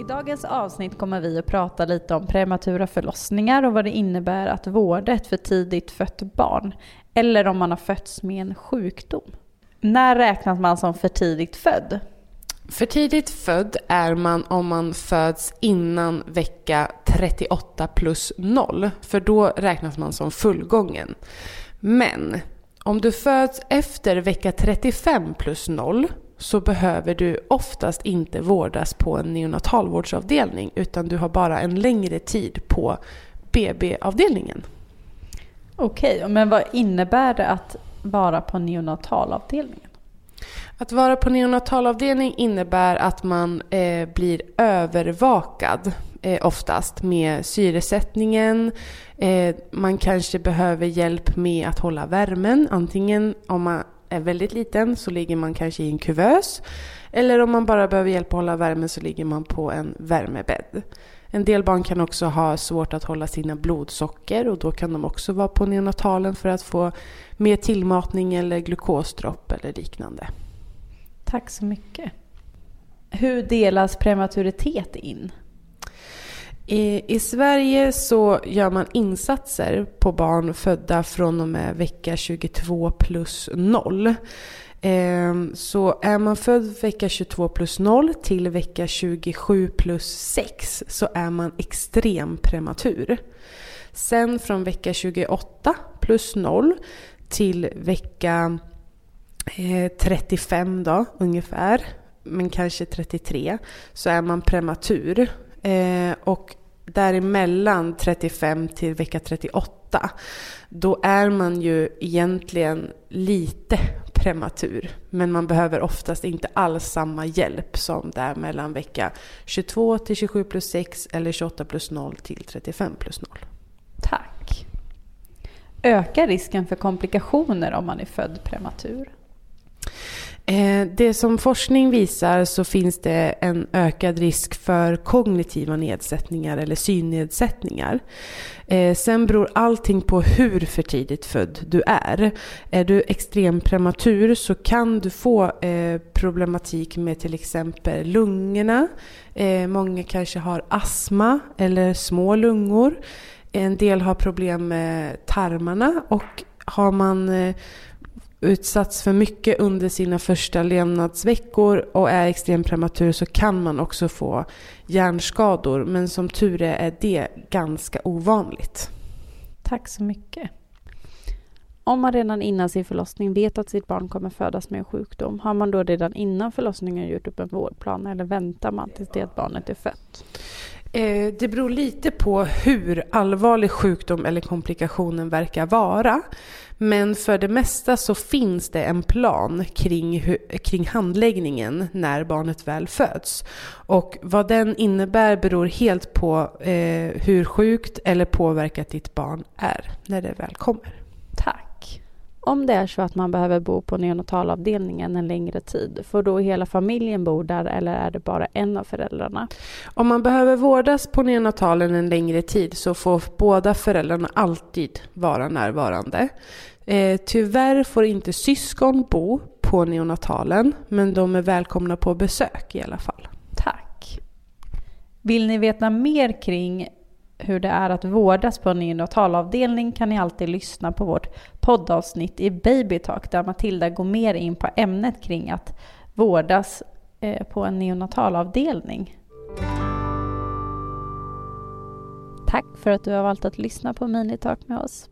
I dagens avsnitt kommer vi att prata lite om prematura förlossningar och vad det innebär att vårda ett för tidigt fött barn. Eller om man har fötts med en sjukdom. När räknas man som för tidigt född? För tidigt född är man om man föds innan vecka 38 plus 0. För då räknas man som fullgången. Men om du föds efter vecka 35 plus 0 så behöver du oftast inte vårdas på en neonatalvårdsavdelning utan du har bara en längre tid på BB-avdelningen. Okej, men vad innebär det att vara på neonatalavdelningen? Att vara på neonatalavdelning innebär att man eh, blir övervakad eh, oftast med syresättningen. Eh, man kanske behöver hjälp med att hålla värmen. Antingen om man är väldigt liten så ligger man kanske i en kuvös. Eller om man bara behöver hjälp att hålla värmen så ligger man på en värmebädd. En del barn kan också ha svårt att hålla sina blodsocker och då kan de också vara på neonatalen för att få mer tillmatning eller glukosdropp eller liknande. Tack så mycket. Hur delas prematuritet in? I, I Sverige så gör man insatser på barn födda från och med vecka 22 plus 0. Ehm, så är man född vecka 22 plus 0 till vecka 27 plus 6 så är man extrem prematur. Sen från vecka 28 plus 0 till vecka eh, 35 då ungefär, men kanske 33, så är man prematur. Eh, och däremellan 35 till vecka 38, då är man ju egentligen lite prematur. Men man behöver oftast inte alls samma hjälp som där mellan vecka 22 till 27 plus 6 eller 28 plus 0 till 35 plus 0. Tack. Ökar risken för komplikationer om man är född prematur? Eh, det som forskning visar så finns det en ökad risk för kognitiva nedsättningar eller synnedsättningar. Eh, sen beror allting på hur för tidigt född du är. Är du extrem-prematur så kan du få eh, problematik med till exempel lungorna. Många kanske har astma eller små lungor. En del har problem med tarmarna och har man utsatts för mycket under sina första levnadsveckor och är extremt prematur så kan man också få hjärnskador. Men som tur är är det ganska ovanligt. Tack så mycket. Om man redan innan sin förlossning vet att sitt barn kommer födas med en sjukdom, har man då redan innan förlossningen gjort upp en vårdplan eller väntar man tills det att barnet är fött? Eh, det beror lite på hur allvarlig sjukdom eller komplikationen verkar vara. Men för det mesta så finns det en plan kring, kring handläggningen när barnet väl föds. Och vad den innebär beror helt på eh, hur sjukt eller påverkat ditt barn är när det väl kommer. Tack. Om det är så att man behöver bo på neonatalavdelningen en längre tid, får då hela familjen bo där eller är det bara en av föräldrarna? Om man behöver vårdas på neonatalen en längre tid så får båda föräldrarna alltid vara närvarande. Eh, tyvärr får inte syskon bo på neonatalen, men de är välkomna på besök i alla fall. Tack. Vill ni veta mer kring hur det är att vårdas på en neonatalavdelning kan ni alltid lyssna på vårt poddavsnitt i Babytalk där Matilda går mer in på ämnet kring att vårdas eh, på en neonatalavdelning. Tack för att du har valt att lyssna på Minitalk med oss.